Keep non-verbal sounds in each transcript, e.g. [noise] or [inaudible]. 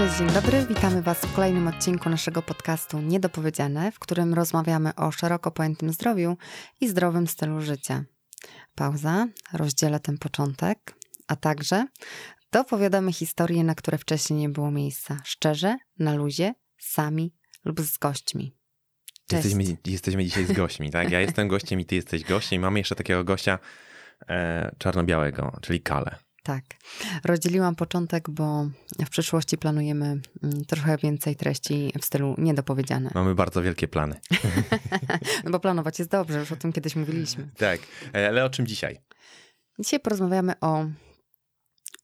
Cześć, dzień dobry. Witamy Was w kolejnym odcinku naszego podcastu Niedopowiedziane, w którym rozmawiamy o szeroko pojętym zdrowiu i zdrowym stylu życia. Pauza, rozdzielę ten początek, a także dopowiadamy historie, na które wcześniej nie było miejsca. Szczerze, na luzie, sami lub z gośćmi. Cześć. Jesteśmy, jesteśmy dzisiaj z gośćmi, tak? Ja jestem gościem i ty jesteś gościem. Mamy jeszcze takiego gościa e, czarno-białego, czyli Kale. Tak. Rozdzieliłam początek, bo w przyszłości planujemy mm, trochę więcej treści w stylu niedopowiedziane. Mamy bardzo wielkie plany. [laughs] no bo planować jest dobrze, już o tym kiedyś mówiliśmy. Tak, e, ale o czym dzisiaj? Dzisiaj porozmawiamy o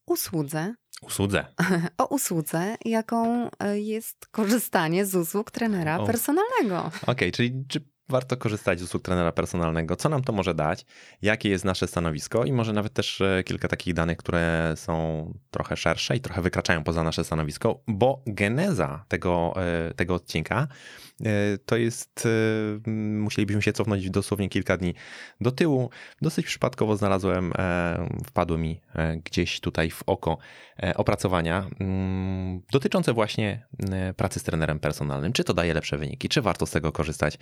usłudze. Usłudze. [laughs] O usłudze, jaką e, jest korzystanie z usług trenera o. personalnego. Okej, okay, czyli czy warto korzystać z usług trenera personalnego, co nam to może dać, jakie jest nasze stanowisko? I może nawet też e, kilka takich danych, które są trochę szersze i trochę wykraczają poza nasze stanowisko, bo geneza tego, e, tego odcinka to jest, e, musielibyśmy się cofnąć dosłownie kilka dni do tyłu. Dosyć przypadkowo znalazłem, e, wpadły mi gdzieś tutaj w oko opracowania mm, dotyczące właśnie pracy z trenerem personalnym. Czy to daje lepsze wyniki, czy warto z tego korzystać.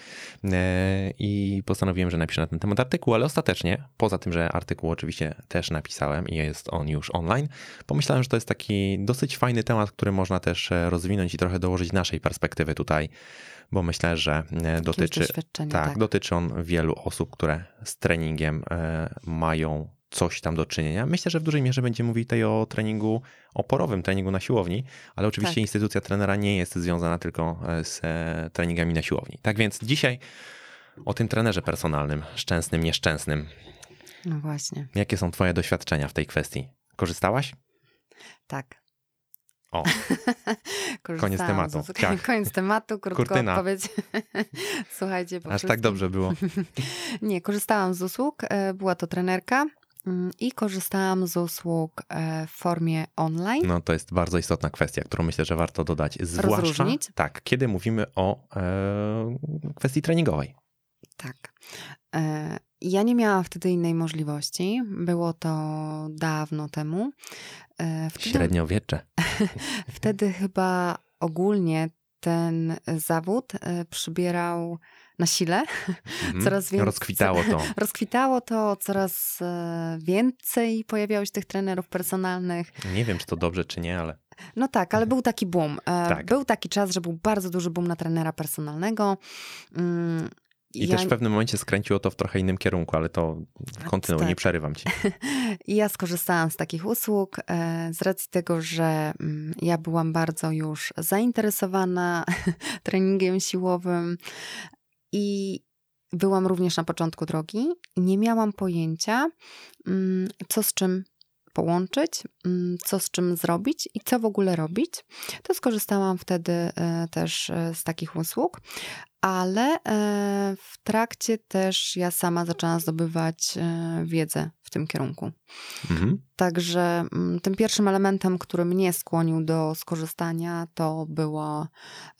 I postanowiłem, że napiszę na ten temat artykuł, ale ostatecznie, poza tym, że artykuł oczywiście też napisałem i jest on już online, pomyślałem, że to jest taki dosyć fajny temat, który można też rozwinąć i trochę dołożyć naszej perspektywy tutaj bo myślę, że e, dotyczy, tak, tak, dotyczy on wielu osób, które z treningiem e, mają coś tam do czynienia. Myślę, że w dużej mierze będziemy mówić tutaj o treningu oporowym, treningu na siłowni, ale oczywiście tak. instytucja trenera nie jest związana tylko e, z treningami na siłowni. Tak więc dzisiaj o tym trenerze personalnym, szczęsnym, nieszczęsnym. No właśnie. Jakie są Twoje doświadczenia w tej kwestii? Korzystałaś? Tak. O, [laughs] koniec tematu. Z, tak. [laughs] Koniec tematu, krótko Kurtyna. odpowiedź. [laughs] Słuchajcie, po Aż tak dobrze było. Nie, korzystałam z usług. E, była to trenerka mm, i korzystałam z usług e, w formie online. No to jest bardzo istotna kwestia, którą myślę, że warto dodać. Zwłaszcza Rozróżnić? tak, kiedy mówimy o e, kwestii treningowej. Tak. E, ja nie miałam wtedy innej możliwości. Było to dawno temu. E, wtedy, Średniowiecze. [laughs] wtedy chyba ogólnie ten zawód e, przybierał na sile. Mm, coraz więcej. Rozkwitało to. [laughs] Rozkwitało to, coraz więcej pojawiało się tych trenerów personalnych. Nie wiem, czy to dobrze, czy nie, ale. No tak, ale był taki boom. Tak. Był taki czas, że był bardzo duży boom na trenera personalnego. I ja... też w pewnym momencie skręciło to w trochę innym kierunku, ale to kontynuuj, tak. nie przerywam ci. [laughs] Ja skorzystałam z takich usług e, z racji tego, że mm, ja byłam bardzo już zainteresowana [laughs] treningiem siłowym i byłam również na początku drogi. Nie miałam pojęcia, mm, co z czym połączyć, mm, co z czym zrobić i co w ogóle robić. To skorzystałam wtedy e, też e, z takich usług, ale e, w trakcie też ja sama zaczęłam zdobywać e, wiedzę w tym kierunku. Mhm. Także mm, tym pierwszym elementem, który mnie skłonił do skorzystania, to była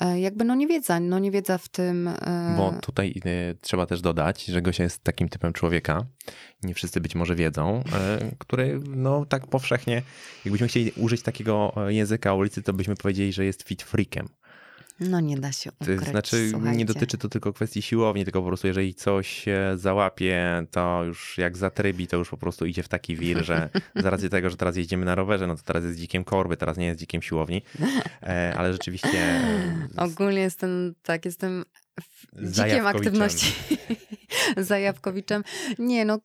e, jakby no niewiedza, no niewiedza w tym. Bo tutaj trzeba też dodać, że Gosia jest takim typem człowieka, nie wszyscy być może wiedzą, który no tak powszechnie, jakbyśmy chcieli użyć takiego języka ulicy, to byśmy powiedzieli, że jest fit freakiem. No nie da się ukryć, to Znaczy słuchajcie. nie dotyczy to tylko kwestii siłowni, tylko po prostu jeżeli coś się załapie, to już jak zatrybi, to już po prostu idzie w taki wir, że [laughs] z racji tego, że teraz jeździmy na rowerze, no to teraz jest dzikiem korby, teraz nie jest dzikiem siłowni, e, ale rzeczywiście... E, Ogólnie jestem, tak, jestem dzikiem aktywności. [laughs] Zajawkowiczem. Nie, no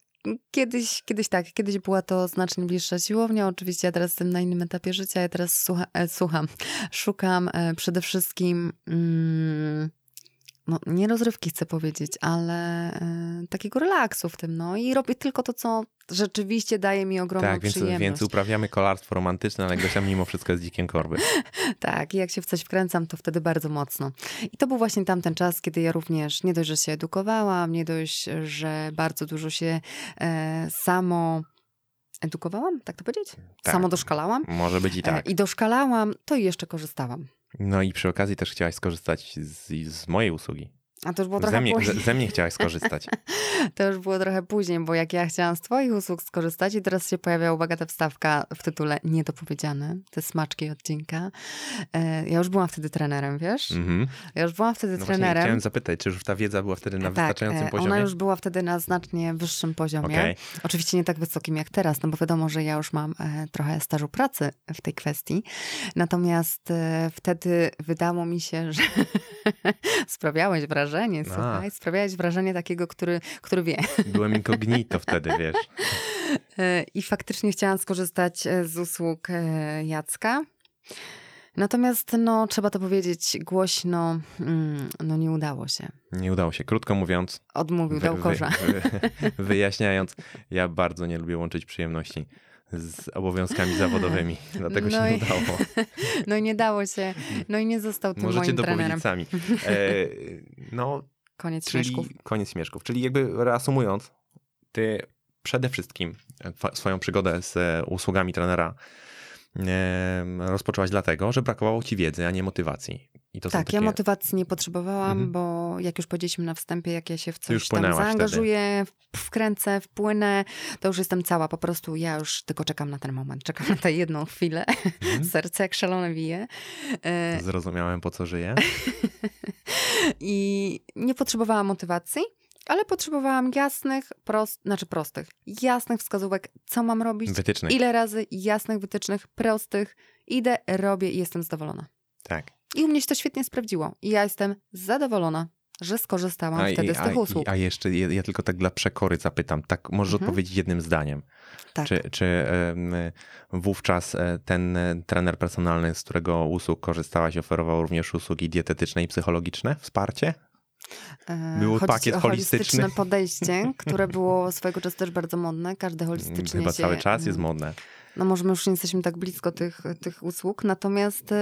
Kiedyś, kiedyś tak, kiedyś była to znacznie bliższa siłownia. Oczywiście ja teraz jestem na innym etapie życia. Ja teraz słucha, e, słucham, szukam e, przede wszystkim mm, no, nie rozrywki chcę powiedzieć, ale e, takiego relaksu w tym, no i robię tylko to, co rzeczywiście daje mi ogromną tak, więc, przyjemność. więc uprawiamy kolarstwo romantyczne, ale Gosia mimo wszystko jest dzikiem korby. [laughs] tak, i jak się w coś wkręcam, to wtedy bardzo mocno. I to był właśnie tamten czas, kiedy ja również nie dość, że się edukowałam, nie dość, że bardzo dużo się e, samo edukowałam, tak to powiedzieć? Tak. Samo doszkalałam. Może być i tak. E, I doszkalałam, to i jeszcze korzystałam. No i przy okazji też chciałaś skorzystać z, z mojej usługi. A to już było trochę Ze mnie, później. ze, ze mnie chciałaś [laughs] skorzystać. To już było trochę później, bo jak ja chciałam z twoich usług skorzystać i teraz się pojawia, uwaga, ta wstawka w tytule niedopowiedziane, te smaczki odcinka. E, Ja już byłam wtedy trenerem, wiesz? Mhm. Ja już byłam wtedy No trenerem. chciałem zapytać, czy już ta wiedza była wtedy na tak, wystarczającym e, poziomie? ona już była wtedy na znacznie wyższym poziomie. Okej. Oczywiście nie tak wysokim jak teraz, no bo wiadomo, że ja już mam e, trochę stażu pracy w tej kwestii. Natomiast wtedy wydało mi się, że [laughs] sprawiałeś wrażenie, słuchaj, sprawiałeś wrażenie takiego, który, który wie. [laughs] Byłem incognito [laughs] wtedy, wiesz. E, I faktycznie chciałam skorzystać e, z usług e, Jacka. Natomiast, no, trzeba to powiedzieć głośno, mm, no nie udało się. Nie udało się. Krótko mówiąc, Odmówił, wy, wy, wyjaśniając, ja bardzo nie lubię łączyć przyjemności z obowiązkami zawodowymi, [laughs] dlatego No się nie i- udało. [laughs] No i nie dało się, no i nie został tym Możecie moim trenerem. sami. E, no, [laughs] Koniec czyli śmieszków. koniec śmieszków. Czyli jakby reasumując, ty przede wszystkim swoją przygodę z e, usługami trenera rozpoczęłaś dlatego, że brakowało ci wiedzy, a nie motywacji. I to Tak, takie... ja motywacji nie potrzebowałam, Mhm. bo jak już powiedzieliśmy na wstępie, jak ja się w coś tam zaangażuję, w- wkręcę, wpłynę, to już jestem cała. Po prostu ja już tylko czekam na ten moment, czekam na tę jedną chwilę. Mhm. [laughs] Serce jak szalone bije. E, Zrozumiałem, po co żyję. [laughs] I nie potrzebowałam motywacji, ale potrzebowałam jasnych, prost, znaczy prostych, jasnych wskazówek, co mam robić, Wytycznych. ile razy, jasnych wytycznych, prostych. Idę, robię i jestem zadowolona. Tak. I u mnie się to świetnie sprawdziło. I ja jestem zadowolona, że skorzystałam i- wtedy z tych a, usług. A jeszcze ja, tylko tak dla przekory zapytam, tak możesz Mhm. odpowiedzieć jednym zdaniem. tak. Czy, czy wówczas e, ten e, trener personalny, z którego usług korzystałaś, oferował również usługi dietetyczne i psychologiczne? Wsparcie? E, był chodzi pakiet o holistyczny? holistyczne [laughs] podejście, które było swojego czasu też bardzo modne. Każdy holistycznie Chyba się... cały czas jest mm, modne. No może my już nie jesteśmy tak blisko tych, tych usług, natomiast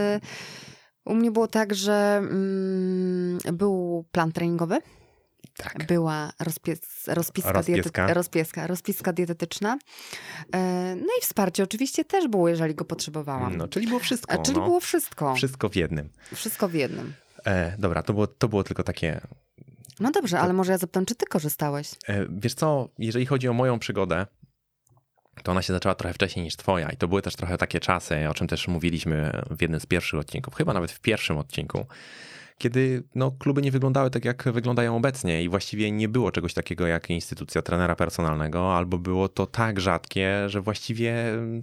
u mnie było tak, że mm, był plan treningowy, Tak. była rozpies, rozpiska, Rozpieska. Diety, rozpieska, rozpiska dietetyczna. E, no i wsparcie oczywiście też było, jeżeli go potrzebowałam. No, czyli było wszystko. A, czyli no. było wszystko. Wszystko w jednym. Wszystko w jednym. E, dobra, to było, to było tylko takie. No dobrze, ale może ja zapytam, czy ty korzystałeś? E, wiesz co, jeżeli chodzi o moją przygodę, to ona się zaczęła trochę wcześniej niż twoja i to były też trochę takie czasy, o czym też mówiliśmy w jednym z pierwszych odcinków, chyba nawet w pierwszym odcinku, kiedy no, kluby nie wyglądały tak, jak wyglądają obecnie i właściwie nie było czegoś takiego jak instytucja trenera personalnego, albo było to tak rzadkie, że właściwie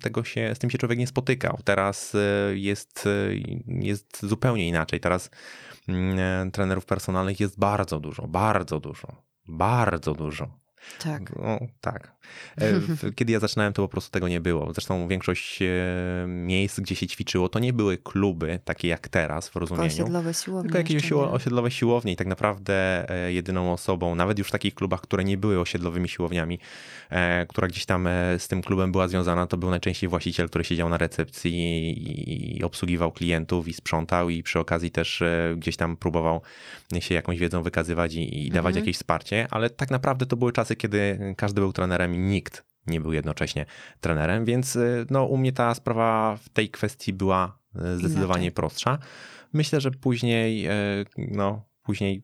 tego się, z tym się człowiek nie spotykał. Teraz e, jest, e, jest zupełnie inaczej. Teraz mm, trenerów personalnych jest bardzo dużo, bardzo dużo, bardzo dużo. Tak. No, tak. E, [laughs] Kiedy ja zaczynałem, to po prostu tego nie było. Zresztą większość e, miejsc, gdzie się ćwiczyło, to nie były kluby takie jak teraz w Tylko rozumieniu. osiedlowe siłownie. Tylko jakieś siło, osiedlowe siłownie i tak naprawdę e, jedyną osobą, nawet już w takich klubach, które nie były osiedlowymi siłowniami, która gdzieś tam z tym klubem była związana, to był najczęściej właściciel, który siedział na recepcji i, obsługiwał klientów i sprzątał i przy okazji też gdzieś tam próbował się jakąś wiedzą wykazywać i, i dawać Mhm. jakieś wsparcie, ale tak naprawdę to były czasy, kiedy każdy był trenerem i nikt nie był jednocześnie trenerem, więc e, no, u mnie ta sprawa w tej kwestii była e, zdecydowanie Inaczej. prostsza. Myślę, że później, e, no, później,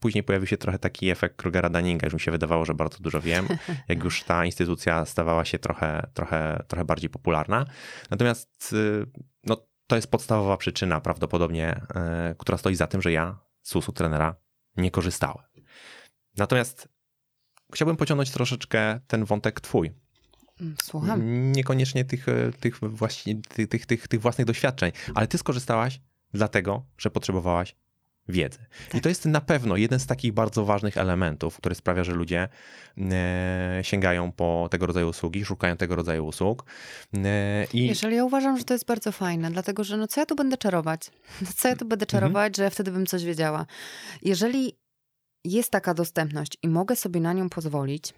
później pojawił się trochę taki efekt Krugera-Daninga, już mi się wydawało, że bardzo dużo wiem, [laughs] jak już ta instytucja stawała się trochę, trochę, trochę bardziej popularna. Natomiast y, no, to jest podstawowa przyczyna prawdopodobnie, która stoi za tym, że ja z usług trenera nie korzystałem. Natomiast chciałbym pociągnąć troszeczkę ten wątek twój, Mm, Słucham. Niekoniecznie tych, e, tych, właśnie, tych, tych, tych, tych własnych doświadczeń, ale ty skorzystałaś dlatego, że potrzebowałaś wiedzy. I Tak. to jest na pewno jeden z takich bardzo ważnych elementów, który sprawia, że ludzie e, sięgają po tego rodzaju usługi, szukają tego rodzaju usług. E, I Jeżeli ja uważam, że to jest bardzo fajne, dlatego że no co ja tu będę czarować? [laughs] Co ja tu będę Mhm. czarować, że ja wtedy bym coś wiedziała? Jeżeli jest taka dostępność i mogę sobie na nią pozwolić,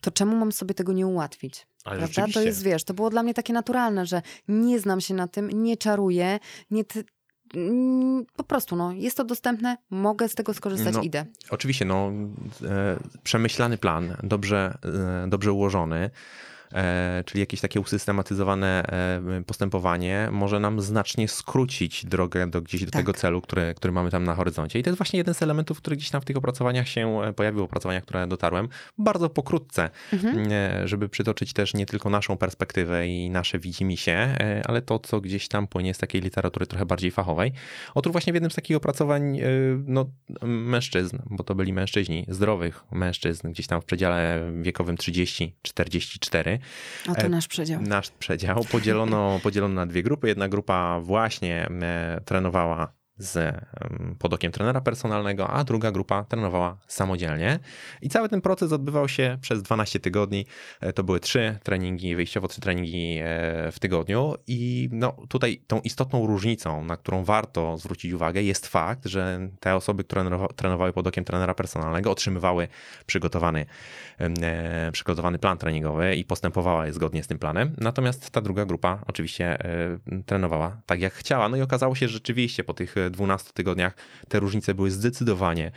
to czemu mam sobie tego nie ułatwić? ale Prawda? To jest, wiesz, to było dla mnie takie naturalne, że nie znam się na tym, nie czaruję, nie... Mm, Po prostu, no, jest to dostępne, mogę z tego skorzystać, No, idę. Oczywiście, no, e, przemyślany plan, dobrze, e, dobrze ułożony, czyli jakieś takie usystematyzowane e, postępowanie może nam znacznie skrócić drogę do gdzieś do tak. tego celu, który, który mamy tam na horyzoncie. I to jest właśnie jeden z elementów, który gdzieś tam w tych opracowaniach się pojawił, opracowaniach, które dotarłem, bardzo pokrótce, mhm. żeby przytoczyć też nie tylko naszą perspektywę i nasze widzimisię, ale to, co gdzieś tam płynie z takiej literatury trochę bardziej fachowej. Otóż właśnie w jednym z takich opracowań no, mężczyzn, bo to byli mężczyźni, zdrowych mężczyzn, gdzieś tam w przedziale wiekowym 30-44. O to nasz przedział. Nasz przedział. Podzielono, podzielono na dwie grupy. Jedna grupa właśnie e, trenowała z, pod okiem trenera personalnego, a druga grupa trenowała samodzielnie. I cały ten proces odbywał się przez 12 tygodni. E, to były trzy treningi, wyjściowo trzy treningi e, w tygodniu. I no, tutaj tą istotną różnicą, na którą warto zwrócić uwagę, jest fakt, że te osoby, które trenowały pod okiem trenera personalnego, otrzymywały przygotowany, e, przygotowany plan treningowy i postępowały zgodnie z tym planem. Natomiast ta druga grupa oczywiście trenowała tak, jak chciała. No i okazało się, że rzeczywiście po tych 12 tygodniach te różnice były zdecydowanie,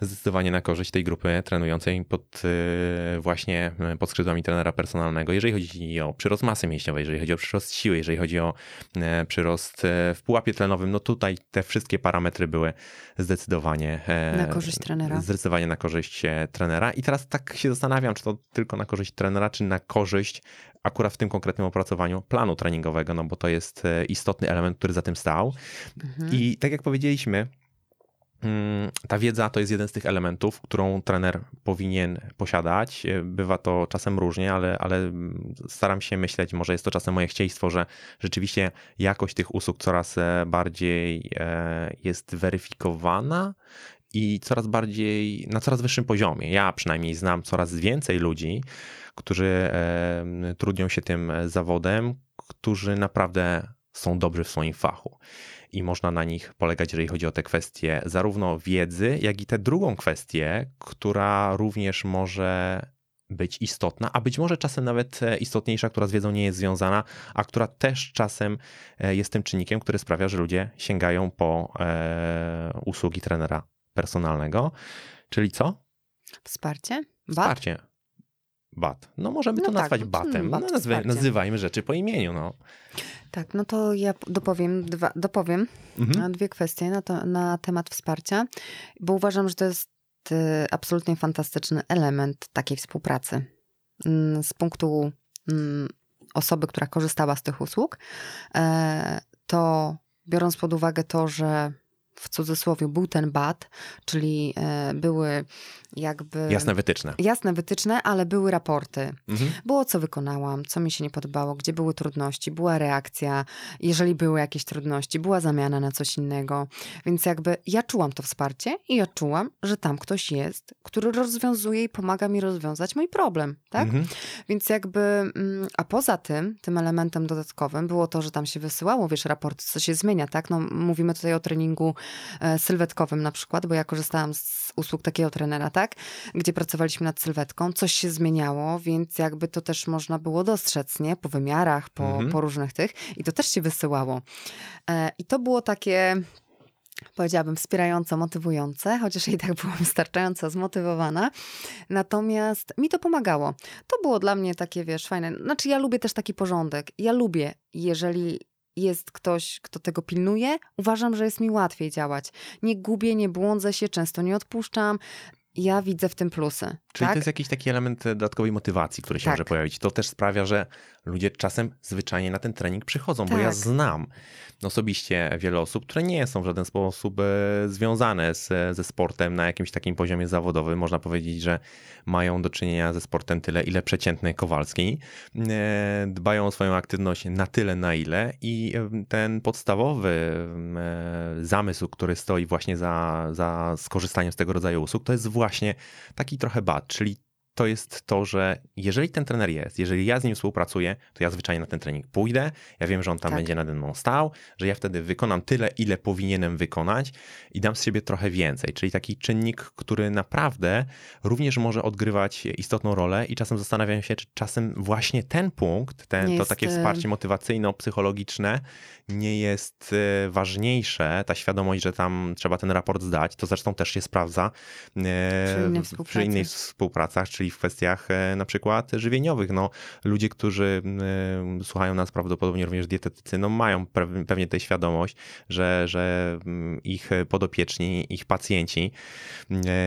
zdecydowanie na korzyść tej grupy trenującej pod e, właśnie e, pod skrzydłami trenera personalnego. Jeżeli chodzi o przyrost masy mięśniowej, jeżeli chodzi o przyrost siły, jeżeli chodzi o e, przyrost w pułapie tlenowym, no tutaj te wszystkie parametry były zdecydowanie na korzyść trenera. Zdecydowanie na korzyść trenera. I teraz tak się zastanawiam, czy to tylko na korzyść trenera, czy na korzyść akurat w tym konkretnym opracowaniu planu treningowego, no bo to jest istotny element, który za tym stał. Mhm. I tak jak powiedzieliśmy, mm, ta wiedza to jest jeden z tych elementów, którą trener powinien posiadać. Bywa to czasem różnie, ale, ale staram się myśleć, może jest to czasem moje chcieństwo, że rzeczywiście jakość tych usług coraz e, bardziej e, jest weryfikowana i coraz bardziej na coraz wyższym poziomie. Ja przynajmniej znam coraz więcej ludzi, którzy trudnią się tym zawodem, którzy naprawdę są dobrzy w swoim fachu i można na nich polegać, jeżeli chodzi o te kwestie zarówno wiedzy, jak i tę drugą kwestię, która również może być istotna, a być może czasem nawet e, istotniejsza, która z wiedzą nie jest związana, a która też czasem e, jest tym czynnikiem, który sprawia, że ludzie sięgają po e, usługi trenera personalnego. Czyli co? Wsparcie? Wsparcie. Bat. No możemy no to tak, nazwać no batem. Bat, no, nazwy, nazywajmy rzeczy po imieniu. No. Tak, no to ja dopowiem, dwa, dopowiem mhm. dwie kwestie na, to, na temat wsparcia, bo uważam, że to jest y, absolutnie fantastyczny element takiej współpracy. Mm, z punktu mm, osoby, która korzystała z tych usług, e, to biorąc pod uwagę to, że w cudzysłowie był ten bat, czyli e, były jakby... Jasne wytyczne. Jasne wytyczne, ale były raporty. Mhm. Było co wykonałam, co mi się nie podobało, gdzie były trudności, była reakcja, jeżeli były jakieś trudności, była zamiana na coś innego. Więc jakby ja czułam to wsparcie i ja czułam, że tam ktoś jest, który rozwiązuje i pomaga mi rozwiązać mój problem, tak? Mhm. Więc jakby, mm, a poza tym, tym elementem dodatkowym było to, że tam się wysyłało, wiesz, raporty, co się zmienia, tak? No mówimy tutaj o treningu sylwetkowym na przykład, bo ja korzystałam z usług takiego trenera, tak? Gdzie pracowaliśmy nad sylwetką, coś się zmieniało, więc jakby to też można było dostrzec, nie? Po wymiarach, po, mhm. po różnych tych i to też się wysyłało. E, I to było takie powiedziałabym, wspierająco, motywujące, chociaż i tak byłam wystarczająco zmotywowana. Natomiast mi to pomagało. To było dla mnie takie, wiesz, fajne. Znaczy, ja lubię też taki porządek. Ja lubię, jeżeli jest ktoś, kto tego pilnuje, uważam, że jest mi łatwiej działać. Nie gubię, nie błądzę się, często nie odpuszczam ja widzę w tym plusy. Czyli tak? to jest jakiś taki element dodatkowej motywacji, który się tak. może pojawić. To też sprawia, że ludzie czasem zwyczajnie na ten trening przychodzą, tak. bo ja tak. znam osobiście wiele osób, które nie są w żaden sposób e, związane z, ze sportem na jakimś takim poziomie zawodowym. Można powiedzieć, że mają do czynienia ze sportem tyle, ile przeciętny Kowalski. E, dbają o swoją aktywność na tyle, na ile i e, ten podstawowy zamysł, który stoi właśnie za, za skorzystaniem z tego rodzaju usług, to jest właśnie taki trochę bad, czyli to jest to, że jeżeli ten trener jest, jeżeli ja z nim współpracuję, to ja zwyczajnie na ten trening pójdę, ja wiem, że on tam tak. będzie nade mną stał, że ja wtedy wykonam tyle, ile powinienem wykonać i dam z siebie trochę więcej. Czyli taki czynnik, który naprawdę również może odgrywać istotną rolę i czasem zastanawiam się, czy czasem właśnie ten punkt, ten, to takie wsparcie motywacyjno-psychologiczne nie jest e, ważniejsze, ta świadomość, że tam trzeba ten raport zdać, to zresztą też się sprawdza przy, przy innych współpracach, czyli w kwestiach na przykład żywieniowych. No, ludzie, którzy słuchają nas prawdopodobnie również dietetycy, no mają pewnie tę świadomość, że, że ich podopieczni, ich pacjenci,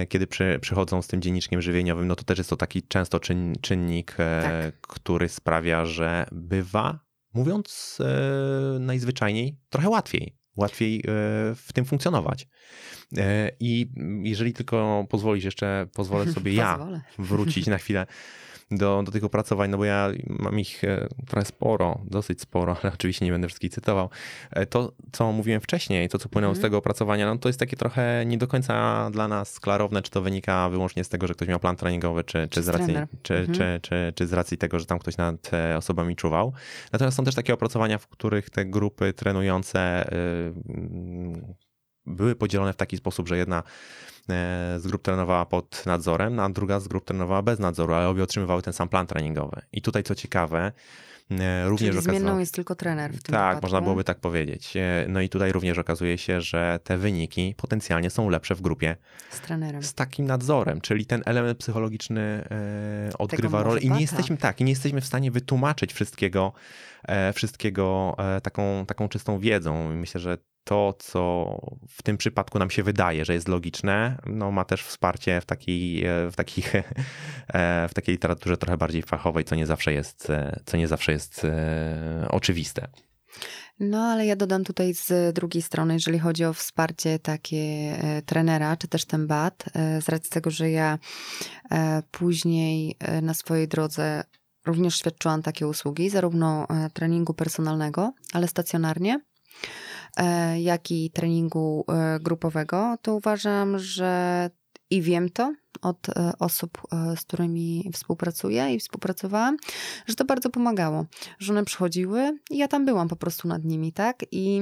kiedy przy, przychodzą z tym dzienniczkiem żywieniowym, no to też jest to taki często czyn, czynnik, tak. który sprawia, że bywa mówiąc e, najzwyczajniej, trochę łatwiej. Łatwiej e, w tym funkcjonować. E, I jeżeli tylko pozwolisz, jeszcze pozwolę [laughs] sobie ja wrócić na chwilę [laughs] do, do tych opracowań, no bo ja mam ich e, trochę sporo, dosyć sporo, [laughs] ale oczywiście nie będę wszystkich cytował. E, to, co mówiłem wcześniej, to, co płynęło mm. z mhm. tego opracowania, no to jest takie trochę nie do końca dla nas klarowne, czy to wynika wyłącznie z tego, że ktoś miał plan treningowy, czy, czy, z, racji, czy, mm. czy, czy, czy z racji tego, że tam ktoś nad osobami czuwał. Natomiast są też takie opracowania, w których te grupy trenujące yy, były podzielone w taki sposób, że jedna E, z grup trenowała pod nadzorem, a druga z grup trenowała bez nadzoru, ale obie otrzymywały ten sam plan treningowy. I tutaj co ciekawe, e, również Czyli zmienną okazało... jest tylko trener w tym Tak, wypadku. można byłoby tak powiedzieć. E, no i tutaj również okazuje się, że te wyniki potencjalnie są lepsze w grupie z trenerem. Z takim nadzorem, czyli ten element psychologiczny odgrywa rolę i nie jesteśmy tak, i nie jesteśmy w stanie wytłumaczyć wszystkiego, wszystkiego taką, taką czystą wiedzą. Myślę, że to, co w tym przypadku nam się wydaje, że jest logiczne, no ma też wsparcie w takiej, w, takich, [laughs] w takiej literaturze trochę bardziej fachowej, co nie zawsze jest, co nie zawsze jest e, oczywiste. No, ale ja dodam tutaj z drugiej strony, jeżeli chodzi o wsparcie takie e, trenera, czy też ten BAT, e, z racji tego, że ja później na swojej drodze również świadczyłam takie usługi, zarówno treningu personalnego, ale stacjonarnie, E, jak i treningu e, grupowego, to uważam, że i wiem to od e, osób, z którymi współpracuję i współpracowałam, że to bardzo pomagało, że one przychodziły i ja tam byłam po prostu nad nimi, tak? I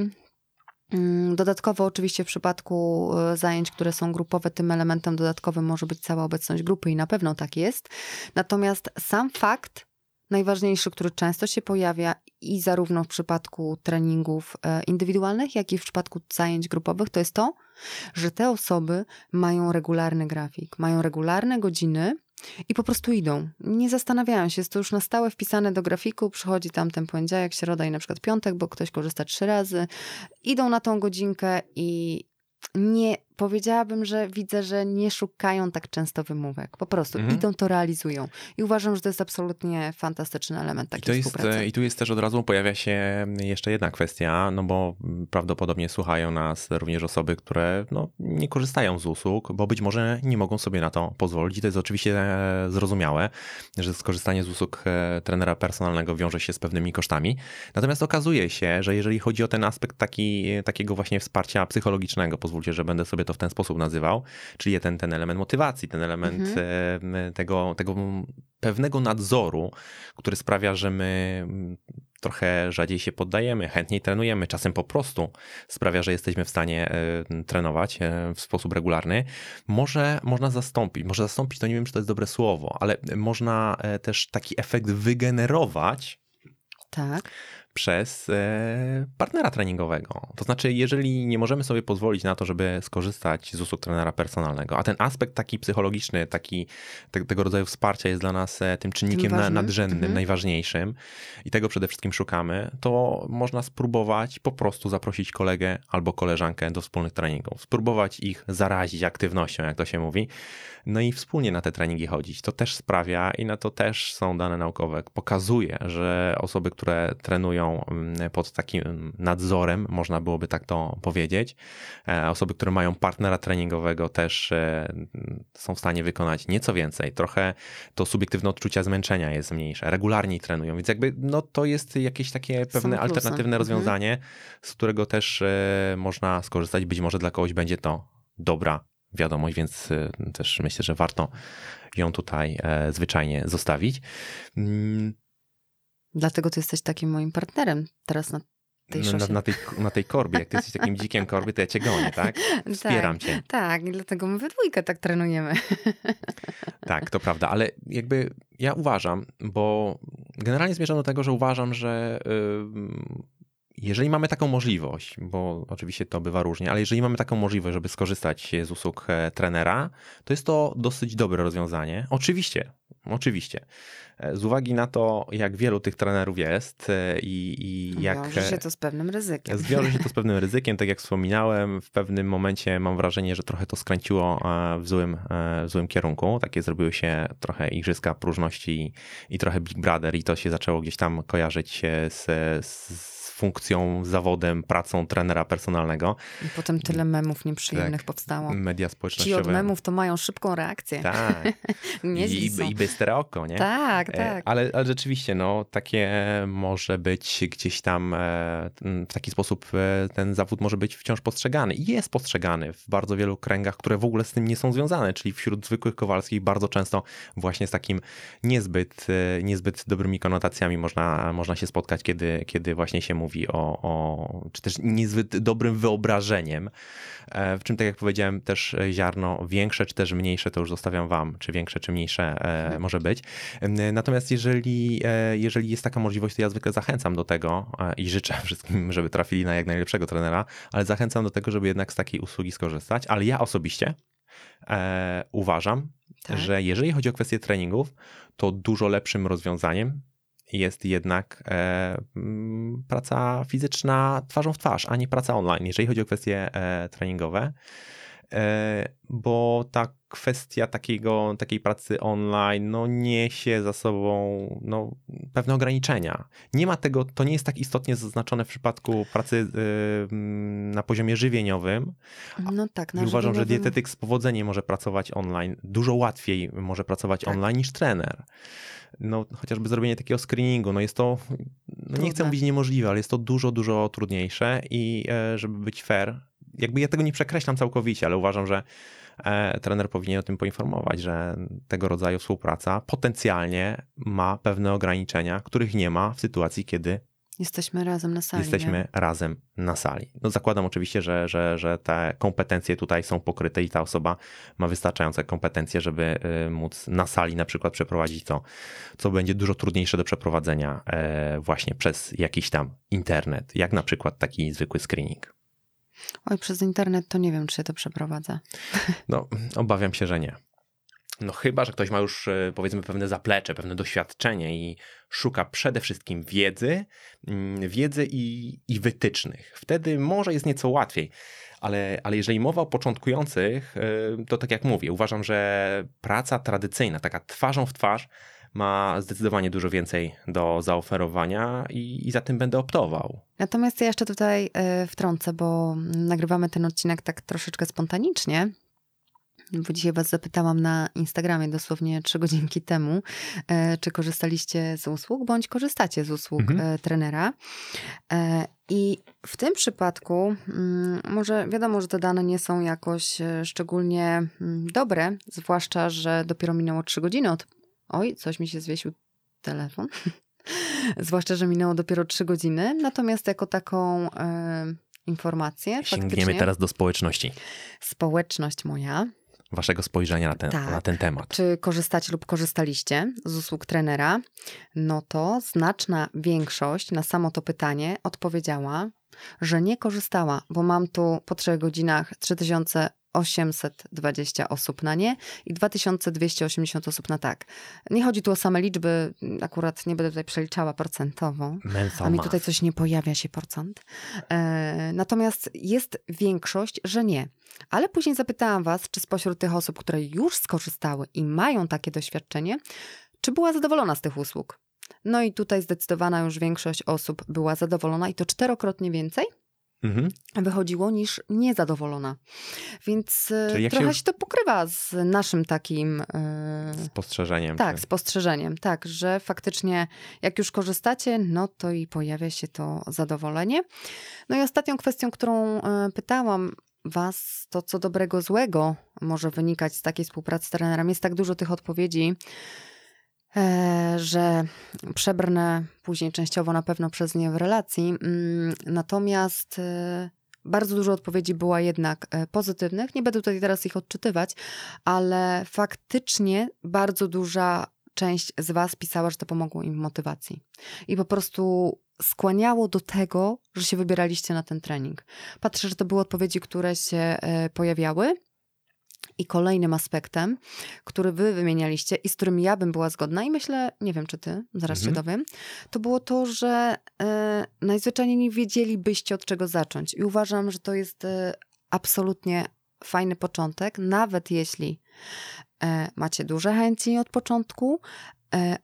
mm, Dodatkowo, oczywiście, w przypadku zajęć, które są grupowe, tym elementem dodatkowym może być cała obecność grupy i na pewno tak jest. Natomiast sam fakt najważniejszy, który często się pojawia i zarówno w przypadku treningów e, indywidualnych, jak i w przypadku zajęć grupowych, to jest to, że te osoby mają regularny grafik, mają regularne godziny i po prostu idą. Nie zastanawiają się, jest to już na stałe wpisane do grafiku, przychodzi tam ten poniedziałek, środa i na przykład piątek, bo ktoś korzysta trzy razy. Idą na tą godzinkę i nie powiedziałabym, że widzę, że nie szukają tak często wymówek. Po prostu mhm. idą, to realizują. I uważam, że to jest absolutnie fantastyczny element takiej I współpracy. Jest, I tu jest też od razu pojawia się jeszcze jedna kwestia, no bo prawdopodobnie słuchają nas również osoby, które no, nie korzystają z usług, bo być może nie mogą sobie na to pozwolić. I to jest oczywiście e, zrozumiałe, że skorzystanie z usług e, trenera personalnego wiąże się z pewnymi kosztami. Natomiast okazuje się, że jeżeli chodzi o ten aspekt taki, takiego właśnie wsparcia psychologicznego, pozwólcie, że będę sobie to w ten sposób nazywał, czyli ten, ten element motywacji, ten element mhm. E, tego, tego pewnego nadzoru, który sprawia, że my trochę rzadziej się poddajemy, chętniej trenujemy, czasem po prostu sprawia, że jesteśmy w stanie e, trenować e, w sposób regularny. Może można zastąpić, może zastąpić to nie wiem, czy to jest dobre słowo, ale można też taki efekt wygenerować. Tak przez e, partnera treningowego. To znaczy, jeżeli nie możemy sobie pozwolić na to, żeby skorzystać z usług trenera personalnego, a ten aspekt taki psychologiczny, taki te, tego rodzaju wsparcia jest dla nas e, tym czynnikiem tym nadrzędnym, mhm. najważniejszym i tego przede wszystkim szukamy, to można spróbować po prostu zaprosić kolegę albo koleżankę do wspólnych treningów, spróbować ich zarazić aktywnością, jak to się mówi, no i wspólnie na te treningi chodzić. To też sprawia i na to też są dane naukowe, pokazuje, że osoby, które trenują mm, pod takim nadzorem, można byłoby tak to powiedzieć, e, osoby, które mają partnera treningowego też e, są w stanie wykonać nieco więcej. Trochę to subiektywne odczucia zmęczenia jest mniejsze, regularniej trenują, więc jakby no to jest jakieś takie pewne alternatywne mhm. rozwiązanie, z którego też e, można skorzystać. Być może dla kogoś będzie to dobra wiadomość, więc też myślę, że warto ją tutaj zwyczajnie zostawić. Dlatego ty jesteś takim moim partnerem teraz na tej na, na, tej, na tej korbie. Jak ty jesteś takim [laughs] dzikiem korby, to ja cię gonię, tak? Wspieram tak, cię. Tak, i dlatego my we dwójkę tak trenujemy. [laughs] Tak, to prawda, ale jakby ja uważam, bo generalnie zmierzam do tego, że uważam, że jeżeli mamy taką możliwość, bo oczywiście to bywa różnie, ale jeżeli mamy taką możliwość, żeby skorzystać z usług e, trenera, to jest to dosyć dobre rozwiązanie. Oczywiście oczywiście. E, z uwagi na to, jak wielu tych trenerów jest e, i, i jak. Wiąże się to z pewnym ryzykiem. Zwiąże się to z [laughs] pewnym ryzykiem, tak jak wspominałem. W pewnym momencie mam wrażenie, że trochę to skręciło w złym, w złym kierunku. Takie zrobiły się trochę igrzyska próżności i trochę Big Brother, i to się zaczęło gdzieś tam kojarzyć z, z funkcją, zawodem, pracą trenera personalnego. I potem tyle memów nieprzyjemnych tak. powstało. Media społecznościowe. Ci od memów to mają szybką reakcję. Tak. [laughs] I, i bystre oko, nie? Tak, e, tak. Ale, ale rzeczywiście, no, takie może być gdzieś tam e, w taki sposób e, ten zawód może być wciąż postrzegany. I jest postrzegany w bardzo wielu kręgach, które w ogóle z tym nie są związane, czyli wśród zwykłych Kowalskich bardzo często właśnie z takim niezbyt, niezbyt dobrymi konotacjami można, można się spotkać, kiedy, kiedy właśnie się mówi mówi o, o czy też niezbyt dobrym wyobrażeniem, e, w czym, tak jak powiedziałem, też ziarno większe, czy też mniejsze, to już zostawiam wam, czy większe, czy mniejsze e, mhm. może być. Natomiast jeżeli, e, jeżeli jest taka możliwość, to ja zwykle zachęcam do tego i życzę [laughs] wszystkim, żeby trafili na jak najlepszego trenera, ale zachęcam do tego, żeby jednak z takiej usługi skorzystać, ale ja osobiście e, uważam, tak. że jeżeli chodzi o kwestię treningów, to dużo lepszym rozwiązaniem jest jednak e, mm, praca fizyczna twarzą w twarz, a nie praca online, jeżeli chodzi o kwestie e, treningowe. E, bo ta kwestia takiego, takiej pracy online no, niesie za sobą no, pewne ograniczenia. Nie ma tego, to nie jest tak istotnie zaznaczone w przypadku pracy y, na poziomie żywieniowym. No tak, na uważam, że dietetyk z powodzeniem może pracować online, dużo łatwiej może pracować tak. online niż trener no, chociażby zrobienie takiego screeningu, no jest to, no nie chcę mówić niemożliwe, ale jest to dużo, dużo trudniejsze i e, żeby być fair, jakby ja tego nie przekreślam całkowicie, ale uważam, że trener powinien o tym poinformować, że tego rodzaju współpraca potencjalnie ma pewne ograniczenia, których nie ma w sytuacji, kiedy Jesteśmy razem na sali. Jesteśmy nie? razem na sali. No zakładam oczywiście, że, że, że te kompetencje tutaj są pokryte i ta osoba ma wystarczające kompetencje, żeby y, móc na sali na przykład przeprowadzić to, co będzie dużo trudniejsze do przeprowadzenia e, właśnie przez jakiś tam internet, jak na przykład taki zwykły screening. Oj, przez internet to nie wiem, czy się to przeprowadza. [laughs] No, obawiam się, że nie. No chyba, że ktoś ma już e, powiedzmy pewne zaplecze, pewne doświadczenie i szuka przede wszystkim wiedzy, mm, wiedzy i, i wytycznych. Wtedy może jest nieco łatwiej. Ale, ale jeżeli mowa o początkujących, e, to tak jak mówię, uważam, że praca tradycyjna, taka twarzą w twarz, ma zdecydowanie dużo więcej do zaoferowania i, i za tym będę optował. Natomiast ja jeszcze tutaj e, wtrącę, bo nagrywamy ten odcinek tak troszeczkę spontanicznie, bo dzisiaj Was zapytałam na Instagramie dosłownie trzy godzinki temu, e, czy korzystaliście z usług, bądź korzystacie z usług mhm. E, trenera. I w tym przypadku, mm, może wiadomo, że te dane nie są jakoś szczególnie mm, dobre, zwłaszcza, że dopiero minęło trzy godziny od. Oj, coś mi się zwiesił telefon. [laughs] zwłaszcza, że minęło dopiero trzy godziny. Natomiast jako taką informację. Sięgniemy teraz do społeczności. Społeczność moja waszego spojrzenia na ten, tak. na ten temat. Czy korzystacie lub korzystaliście z usług trenera? No to znaczna większość na samo to pytanie odpowiedziała, że nie korzystała, bo mam tu po trzech godzinach 3000 820 osób na nie i 2280 osób na tak. Nie chodzi tu o same liczby, akurat nie będę tutaj przeliczała procentowo, a mi tutaj coś nie pojawia się procent. E, natomiast jest większość, że nie. Ale później zapytałam Was, czy spośród tych osób, które już skorzystały i mają takie doświadczenie, czy była zadowolona z tych usług? No i tutaj zdecydowana już większość osób była zadowolona i to czterokrotnie więcej mhm. wychodziło niż niezadowolona. Więc e, trochę się... się... to pokrywa z naszym takim yy... spostrzeżeniem. Tak, czy... spostrzeżeniem, tak, że faktycznie jak już korzystacie, no to i pojawia się to zadowolenie. No i ostatnią kwestią, którą yy, pytałam Was, to co dobrego, złego może wynikać z takiej współpracy z trenerem. Jest tak dużo tych odpowiedzi, E, że przebrnę później częściowo na pewno przez nie w relacji. Mm, natomiast e, bardzo dużo odpowiedzi była jednak e, pozytywnych. Nie będę tutaj teraz ich odczytywać, ale faktycznie bardzo duża część z Was pisała, że to pomogło im w motywacji. I po prostu skłaniało do tego, że się wybieraliście na ten trening. Patrzę, że to były odpowiedzi, które się pojawiały. I kolejnym aspektem, który wy wymienialiście i z którym ja bym była zgodna, i myślę, nie wiem czy ty, zaraz mhm. się dowiem, to było to, że e, najzwyczajniej nie wiedzielibyście od czego zacząć. I uważam, że to jest e, absolutnie fajny początek, nawet jeśli e, macie duże chęci od początku,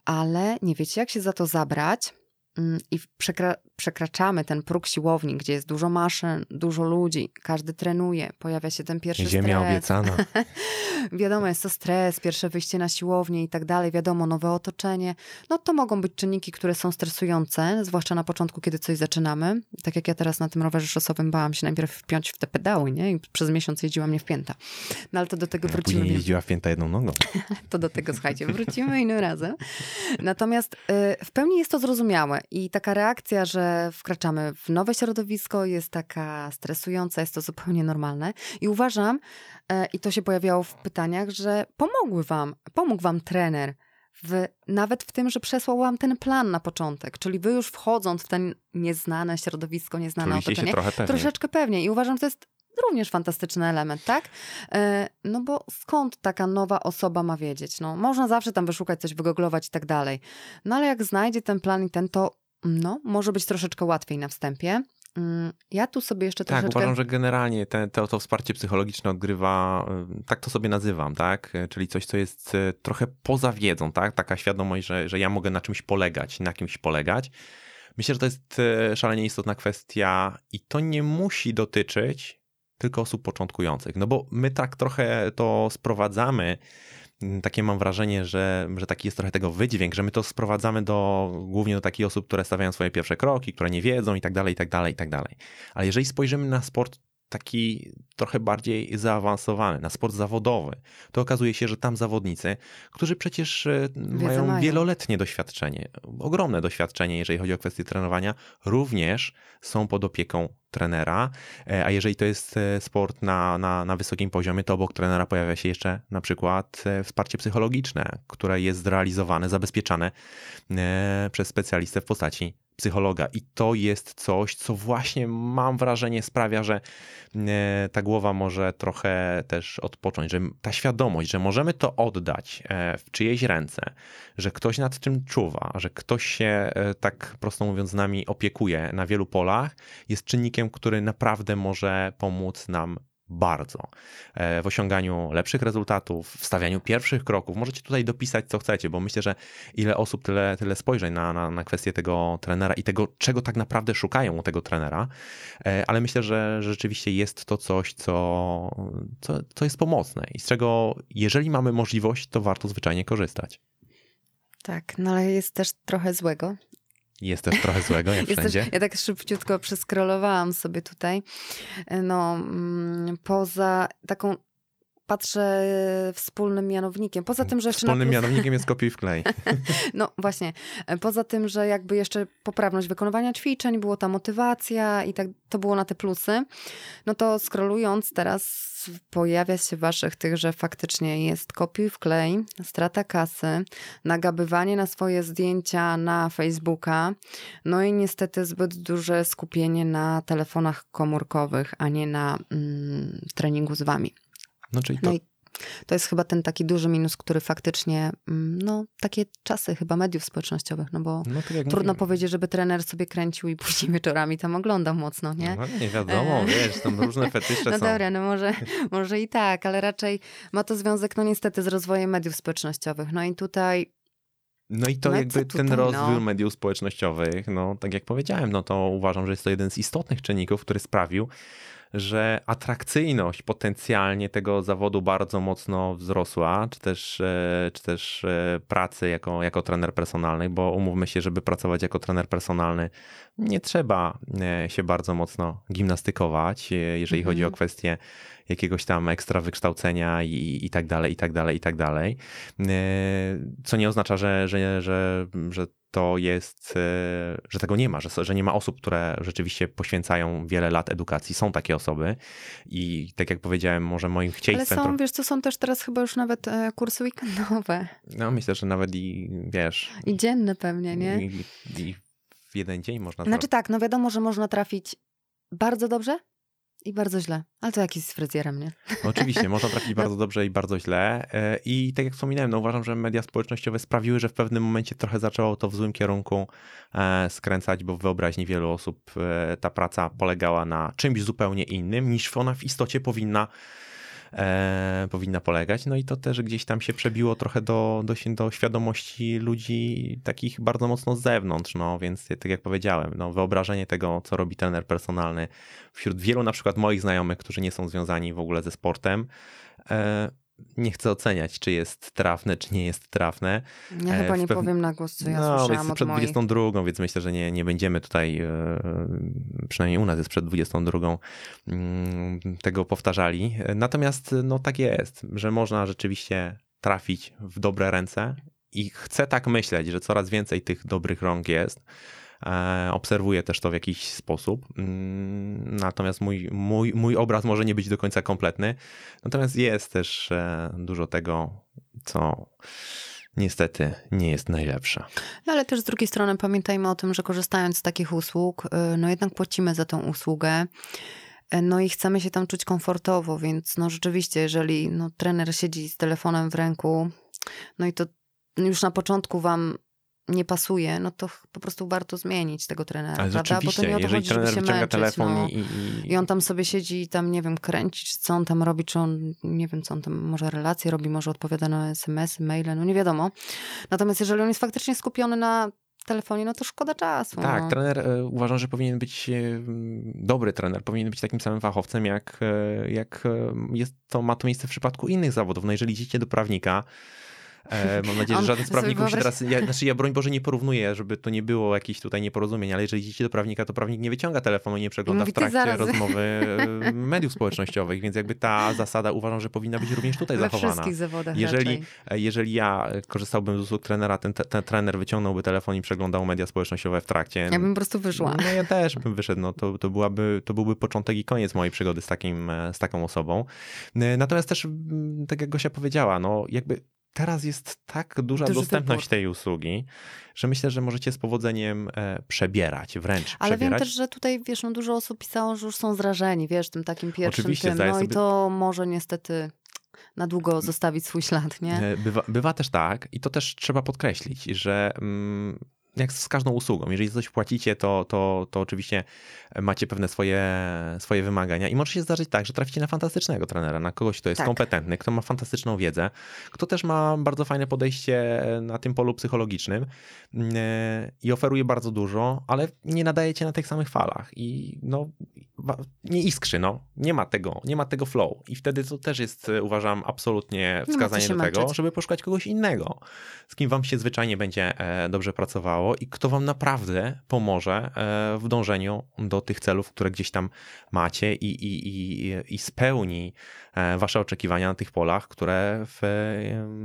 ale nie wiecie, jak się za to zabrać i przekra przekraczamy ten próg siłowni, gdzie jest dużo maszyn, dużo ludzi, każdy trenuje, pojawia się ten pierwszy Ziemia stres. obiecana. [laughs] wiadomo, jest to stres, pierwsze wyjście na siłownię i tak dalej, wiadomo, nowe otoczenie. No to mogą być czynniki, które są stresujące, zwłaszcza na początku, kiedy coś zaczynamy. Tak jak ja teraz na tym rowerze szosowym bałam się najpierw wpiąć w te pedały, nie? I przez miesiąc jeździłam nie w pięta. No ale to do tego ja wrócimy. Później jeździła w pięta jedną nogą. [laughs] to do tego, słuchajcie, wrócimy innym razem. Natomiast y, w pełni jest to zrozumiałe i taka reakcja, że wkraczamy w nowe środowisko, jest taka stresująca, jest to zupełnie normalne. I uważam, e, i to się pojawiało w pytaniach, że pomogły wam, pomógł wam trener. W, nawet w tym, że przesłał wam ten plan na początek, czyli wy już wchodząc w ten nieznane środowisko, nieznane Czuliście otoczenie, troszeczkę pewnie. I uważam, że to jest również fantastyczny element, tak? E, no bo skąd taka nowa osoba ma wiedzieć? No, można zawsze tam wyszukać coś, wygooglować i tak dalej. No ale jak znajdzie ten plan i ten, to no, może być troszeczkę łatwiej na wstępie. Mm, ja tu sobie jeszcze tak, troszeczkę... Tak, uważam, że generalnie te, to, to wsparcie psychologiczne odgrywa, y, tak to sobie nazywam, tak? Czyli coś, co jest y, trochę poza wiedzą, tak? Taka świadomość, że, że ja mogę na czymś polegać, na kimś polegać. Myślę, że to jest y, szalenie istotna kwestia i to nie musi dotyczyć tylko osób początkujących, no bo my tak trochę to sprowadzamy Mm, takie mam wrażenie, że, że taki jest trochę tego wydźwięk, że my to sprowadzamy do, głównie do takich osób, które stawiają swoje pierwsze kroki, które nie wiedzą i tak dalej, i tak dalej, i tak dalej. Ale jeżeli spojrzymy na sport taki trochę bardziej zaawansowany, na sport zawodowy, to okazuje się, że tam zawodnicy, którzy przecież e, mają, mają. wieloletnie doświadczenie, ogromne doświadczenie, jeżeli chodzi o kwestie trenowania, również są pod opieką trenera, e, a jeżeli to jest e, sport na, na, na wysokim poziomie, to obok trenera pojawia się jeszcze na przykład wsparcie psychologiczne, które jest zrealizowane, zabezpieczane przez specjalistę w postaci psychologa. I to jest coś, co właśnie mam wrażenie sprawia, że e, ta głowa może trochę też odpocząć, że ta świadomość, że możemy to oddać e, w czyjeś ręce, że ktoś nad czym czuwa, że ktoś się e, tak prosto mówiąc z nami opiekuje na wielu polach, jest czynnikiem, który naprawdę może pomóc nam bardzo e, w osiąganiu lepszych rezultatów, w stawianiu pierwszych kroków. Możecie tutaj dopisać, co chcecie, bo myślę, że ile osób, tyle, tyle spojrzeń na, na, na kwestię tego trenera i tego, czego tak naprawdę szukają u tego trenera, e, ale myślę, że rzeczywiście jest to coś, co, co, co jest pomocne i z czego, jeżeli mamy możliwość, to warto zwyczajnie korzystać. Tak, no ale jest też trochę złego, jest też trochę złego, jak [laughs] wszędzie. Też, ja tak szybciutko przeskrolowałam sobie tutaj. No, mm, poza taką patrzę wspólnym mianownikiem. Poza tym, że Wspólnym plus... mianownikiem jest [laughs] kopiuj wklej. no właśnie. Poza tym, że jakby jeszcze poprawność wykonywania ćwiczeń, było ta motywacja i tak to było na te plusy, no to scrollując teraz pojawia się w waszych tych, że faktycznie jest kopiuj wklej, strata kasy, nagabywanie na swoje zdjęcia na Facebooka, no i niestety zbyt duże skupienie na telefonach komórkowych, a nie na mm, treningu z wami. No, czyli to... no i to jest chyba ten taki duży minus, który faktycznie, mm, no takie czasy chyba mediów społecznościowych, no bo no trudno mówiłem. powiedzieć, żeby trener sobie kręcił i później wieczorami tam oglądał mocno, nie? No nie wiadomo, e... wiesz, tam różne fetysze [laughs] no są. No dobra, no może, może i tak, ale raczej ma to związek, no niestety, z rozwojem mediów społecznościowych. No i tutaj no i to no jakby tutaj, ten rozwój no? mediów społecznościowych, no tak jak powiedziałem, no to uważam, że jest to jeden z istotnych czynników, który sprawił, że atrakcyjność potencjalnie tego zawodu bardzo mocno wzrosła, czy też, e, czy też e, pracy jako, jako trener personalny, bo umówmy się, żeby pracować jako trener personalny, nie trzeba e, się bardzo mocno gimnastykować, jeżeli chodzi o mhm. kwestie jakiegoś tam ekstra wykształcenia i, i tak dalej, i tak dalej, i tak dalej. Co nie oznacza, że, że, że, że to jest, e, że tego nie ma, że, że nie ma osób, które rzeczywiście poświęcają wiele lat edukacji. Są takie osoby i tak jak powiedziałem, może moim chciejstwem... Ale są, wiesz co, są też teraz chyba już nawet e, kursy weekendowe. No myślę, że nawet i, wiesz... I dzienne pewnie, nie? I, i w jeden dzień można... Znaczy tak, no wiadomo, że można trafić bardzo dobrze I bardzo źle. Ale to jakiś z fryzjerem, nie? [laughs] Oczywiście, można trafić bardzo dobrze i bardzo źle. E, I tak jak wspominałem, no uważam, że media społecznościowe sprawiły, że w pewnym momencie trochę zaczęło to w złym kierunku e, skręcać, bo w wyobraźni wielu osób e, ta praca polegała na czymś zupełnie innym, niż ona w istocie powinna e, powinna polegać. No i to też gdzieś tam się przebiło trochę do, do, do świadomości ludzi takich bardzo mocno z zewnątrz, no więc tak jak powiedziałem, no, wyobrażenie tego, co robi trener personalny wśród wielu na przykład moich znajomych, którzy nie są związani w ogóle ze sportem, e, nie chcę oceniać, czy jest trafne, czy nie jest trafne. Ja e, chyba nie pew... powiem na głos, co ja no, słyszałam jest przed 22, więc myślę, że nie, nie będziemy tutaj, e, przynajmniej u nas jest przed 22, mm, tego powtarzali. Natomiast no tak jest, że można rzeczywiście trafić w dobre ręce i chcę tak myśleć, że coraz więcej tych dobrych rąk jest. E, obserwuję też to w jakiś sposób. Mm, natomiast mój, mój, mój obraz może nie być do końca kompletny. Natomiast jest też e, dużo tego, co niestety nie jest najlepsze. No ale też z drugiej strony pamiętajmy o tym, że korzystając z takich usług, y, no jednak płacimy za tą usługę. E, no i chcemy się tam czuć komfortowo, więc no rzeczywiście, jeżeli no, trener siedzi z telefonem w ręku, no i to już na początku wam nie pasuje, no to po prostu warto zmienić tego trenera, Ale prawda? Bo to nie o to jeżeli chodzi, trener wyciąga męczyć, telefon no. i, i... I on tam sobie siedzi i tam, nie wiem, kręci, czy co on tam robi, czy on, nie wiem, co on tam, może relacje robi, może odpowiada na SMS-y, maile, no nie wiadomo. Natomiast jeżeli on jest faktycznie skupiony na telefonie, no to szkoda czasu. Tak, no. trener e, uważam, że powinien być e, dobry trener, powinien być takim samym fachowcem, jak, e, jak jest to, ma to miejsce w przypadku innych zawodów. No jeżeli idziecie do prawnika, E, mam nadzieję, że żaden z prawników się teraz. Ja, znaczy, ja broń Boże nie porównuję, żeby to nie było jakichś tutaj nieporozumień, ale jeżeli idziecie do prawnika, to prawnik nie wyciąga telefonu, nie przegląda Mówi, w trakcie rozmowy e, [laughs] mediów społecznościowych, więc jakby ta zasada uważam, że powinna być również tutaj We zachowana. wszystkich zawodach. Jeżeli, e, jeżeli ja korzystałbym z usług trenera, ten, ten trener wyciągnąłby telefon i przeglądał media społecznościowe w trakcie. Ja bym po prostu wyszła. No ja też bym wyszedł. No, to, to, byłaby, to byłby początek i koniec mojej przygody z, takim, z taką osobą. Natomiast też, tak jak Gosia powiedziała, no jakby teraz jest tak duża Duży dostępność wybór. tej usługi, że myślę, że możecie z powodzeniem e, przebierać, wręcz Ale przebierać. wiem też, że tutaj, wiesz, no dużo osób pisało, że już są zrażeni, wiesz, tym takim pierwszym Oczywiście, tym. No sobie... i to może niestety na długo zostawić swój ślad, nie? E, bywa, bywa też tak i to też trzeba podkreślić, że mm, jak z każdą usługą. Jeżeli coś płacicie, to, to, to oczywiście macie pewne swoje, swoje wymagania i może się zdarzyć tak, że traficie na fantastycznego trenera, na kogoś, kto jest tak. kompetentny, kto ma fantastyczną wiedzę, kto też ma bardzo fajne podejście na tym polu psychologicznym mm, i oferuje bardzo dużo, ale nie nadajecie na tych samych falach i no, nie iskrzy, no. Nie ma tego, nie ma tego flow i wtedy to też jest, uważam, absolutnie wskazanie do tego, żeby poszukać kogoś innego, z kim wam się zwyczajnie będzie e, dobrze pracowało, i kto wam naprawdę pomoże e, w dążeniu do tych celów, które gdzieś tam macie i, i, i, i spełni e, wasze oczekiwania na tych polach, które w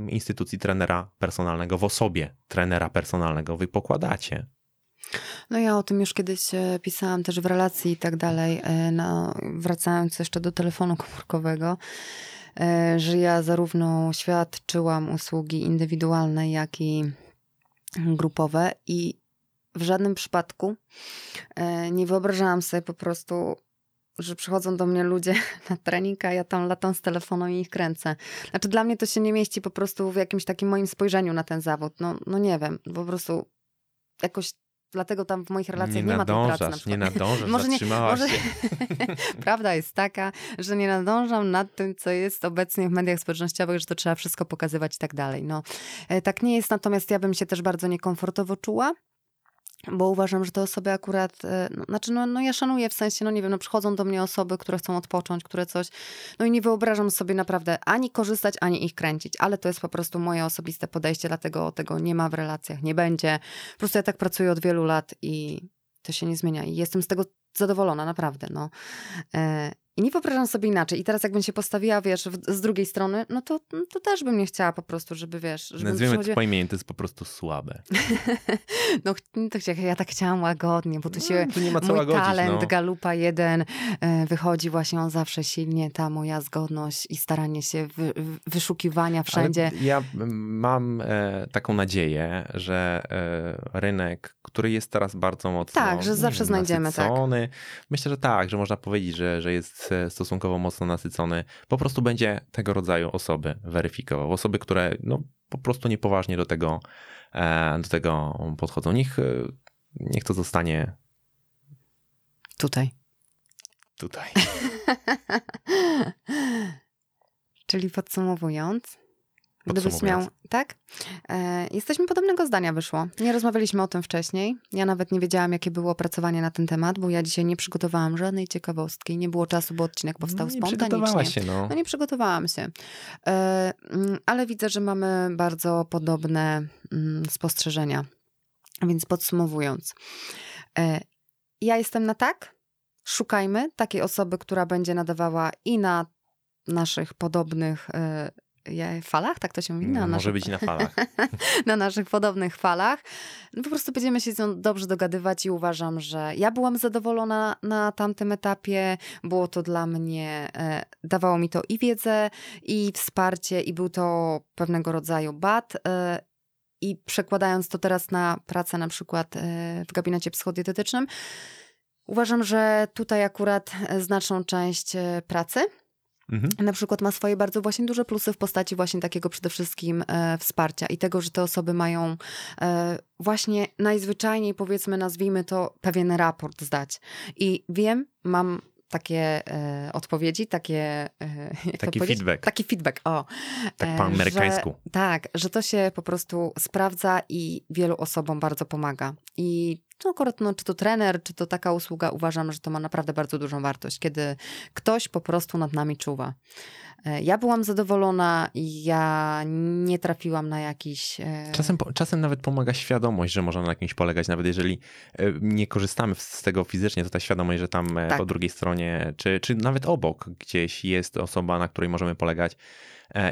instytucji trenera personalnego, w osobie trenera personalnego wy pokładacie. No ja o tym już kiedyś e, pisałam też w relacji i tak dalej, no, wracając jeszcze do telefonu komórkowego, że ja zarówno świadczyłam usługi indywidualne, jak i grupowe i w żadnym przypadku e, nie wyobrażałam sobie po prostu, że przychodzą do mnie ludzie [laughs] na trening, a ja tam latam z telefonu i ich kręcę. Znaczy dla mnie to się nie mieści po prostu w jakimś takim moim spojrzeniu na ten zawód. No, no nie wiem, po prostu jakoś Dlatego tam w moich relacjach nie, nie ma tej pracy. nie nadążasz, może nie, może... się. [laughs] Prawda jest taka, że nie nadążam nad tym, co jest obecnie w mediach społecznościowych, że to trzeba wszystko pokazywać i tak dalej. No, e, tak nie jest, natomiast ja bym się też bardzo niekomfortowo czuła bo uważam, że te osoby akurat, e, no, znaczy no, no ja szanuję w sensie, no nie wiem, no przychodzą do mnie osoby, które chcą odpocząć, które coś, no i nie wyobrażam sobie naprawdę ani korzystać, ani ich kręcić, ale to jest po prostu moje osobiste podejście, dlatego tego nie ma w relacjach, nie będzie. Po prostu ja tak pracuję od wielu lat i to się nie zmienia i jestem z tego zadowolona, naprawdę, no. I nie wyobrażam sobie inaczej. I teraz jakbym się postawiła, wiesz, z drugiej strony, no to, no to też bym nie chciała po prostu, żeby, wiesz... Żeby Nazwijmy przychodziła... to po imieniu, to jest po prostu słabe. [laughs] no to ja tak chciałam łagodnie, bo tu się no, tu nie ma co mój łagodzić, talent no. Galupa jeden e, wychodzi właśnie on zawsze silnie, ta moja zgodność i staranie się wy, wyszukiwania wszędzie. Ale ja mam e, taką nadzieję, że e, rynek, który jest teraz bardzo mocno Tak, że zawsze znajdziemy, tak. Myślę, że tak, że można powiedzieć, że, że jest jest stosunkowo mocno nasycony, po prostu będzie tego rodzaju osoby weryfikował. Osoby, które no, po prostu niepoważnie do tego, do tego podchodzą. Niech, niech to zostanie tutaj. Tutaj. [laughs] Czyli podsumowując, Gdybyś miał, tak? E, jesteśmy podobnego zdania, wyszło. Nie rozmawialiśmy o tym wcześniej. Ja nawet nie wiedziałam, jakie było opracowanie na ten temat, bo ja dzisiaj nie przygotowałam żadnej ciekawostki. Nie było czasu, bo odcinek powstał no, nie spontanicznie. Się, no. no nie przygotowałam się. E, mm, ale widzę, że mamy bardzo podobne mm, spostrzeżenia. Więc podsumowując, e, ja jestem na tak. Szukajmy takiej osoby, która będzie nadawała i na naszych podobnych e, falach, tak to się mówi? Na Może naszych... być na falach. [laughs] na naszych podobnych falach. No po prostu będziemy się z nią dobrze dogadywać i uważam, że ja byłam zadowolona na tamtym etapie. Było to dla mnie, e, dawało mi to i wiedzę, i wsparcie, i był to pewnego rodzaju bat. E, I przekładając to teraz na pracę na przykład e, w gabinecie psychodietetycznym, uważam, że tutaj akurat znaczną część e, pracy Mhm. Na przykład ma swoje bardzo właśnie duże plusy w postaci właśnie takiego przede wszystkim e, wsparcia i tego, że te osoby mają e, właśnie najzwyczajniej powiedzmy, nazwijmy to, pewien raport zdać. I wiem, mam takie e, odpowiedzi, takie. E, [laughs] taki feedback. Taki feedback, o. Tak po amerykańsku. Że, tak, że to się po prostu sprawdza i wielu osobom bardzo pomaga. I no akurat, no, czy to trener, czy to taka usługa, uważam, że to ma naprawdę bardzo dużą wartość, kiedy ktoś po prostu nad nami czuwa. E, ja byłam zadowolona i ja nie trafiłam na jakiś. E, czasem, czasem nawet pomaga świadomość, że można na kimś polegać, nawet jeżeli e, nie korzystamy z tego fizycznie, to ta świadomość, że tam tak. po drugiej stronie, czy, czy nawet obok gdzieś jest osoba, na której możemy polegać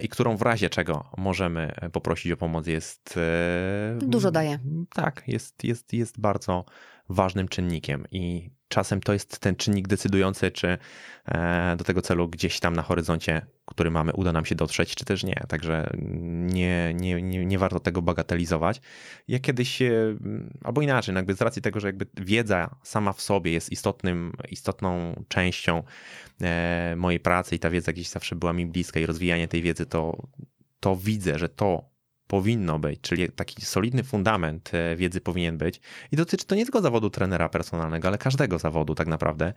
i którą w razie czego możemy poprosić o pomoc jest. Dużo daje. Tak, jest, jest, jest bardzo ważnym czynnikiem i czasem to jest ten czynnik decydujący, czy e, do tego celu gdzieś tam na horyzoncie, który mamy, uda nam się dotrzeć, czy też nie. Także nie, nie, nie, nie warto tego bagatelizować. Ja kiedyś, albo inaczej, no jakby z racji tego, że jakby wiedza sama w sobie jest istotnym, istotną częścią e, mojej pracy i ta wiedza gdzieś zawsze była mi bliska i rozwijanie tej wiedzy, to, to widzę, że to powinno być, czyli taki solidny fundament e, wiedzy powinien być. I dotyczy to nie tylko zawodu trenera personalnego, ale każdego zawodu tak naprawdę.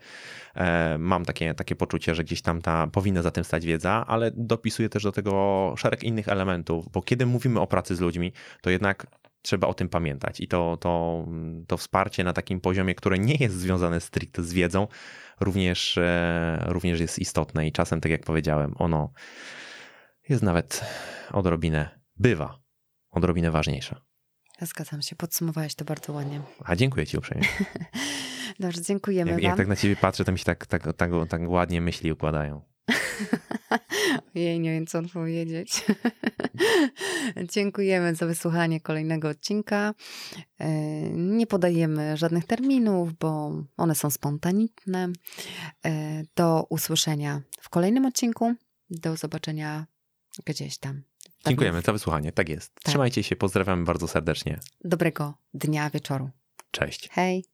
E, mam takie, takie poczucie, że gdzieś tam ta powinna za tym stać wiedza, ale dopisuję też do tego szereg innych elementów, bo kiedy mówimy o pracy z ludźmi, to jednak trzeba o tym pamiętać. I to, to, to wsparcie na takim poziomie, które nie jest związane stricte z wiedzą, również, e, również jest istotne i czasem, tak jak powiedziałem, ono jest nawet odrobinę, bywa odrobinę ważniejsza. Zgadzam się, podsumowałeś to bardzo ładnie. A dziękuję ci uprzejmie. [laughs] Dobrze, dziękujemy jak, wam. Jak tak na ciebie patrzę, to mi się tak, tak, tak, tak ładnie myśli układają. [laughs] Jej, nie wiem co odpowiedzieć. [laughs] Dziękujemy za wysłuchanie kolejnego odcinka. E, nie podajemy żadnych terminów, bo one są spontaniczne. E, do usłyszenia w kolejnym odcinku. Do zobaczenia gdzieś tam. Dziękujemy za wysłuchanie. Tak jest. Tak. Trzymajcie się, pozdrawiam bardzo serdecznie. Dobrego dnia, wieczoru. Cześć. Hej.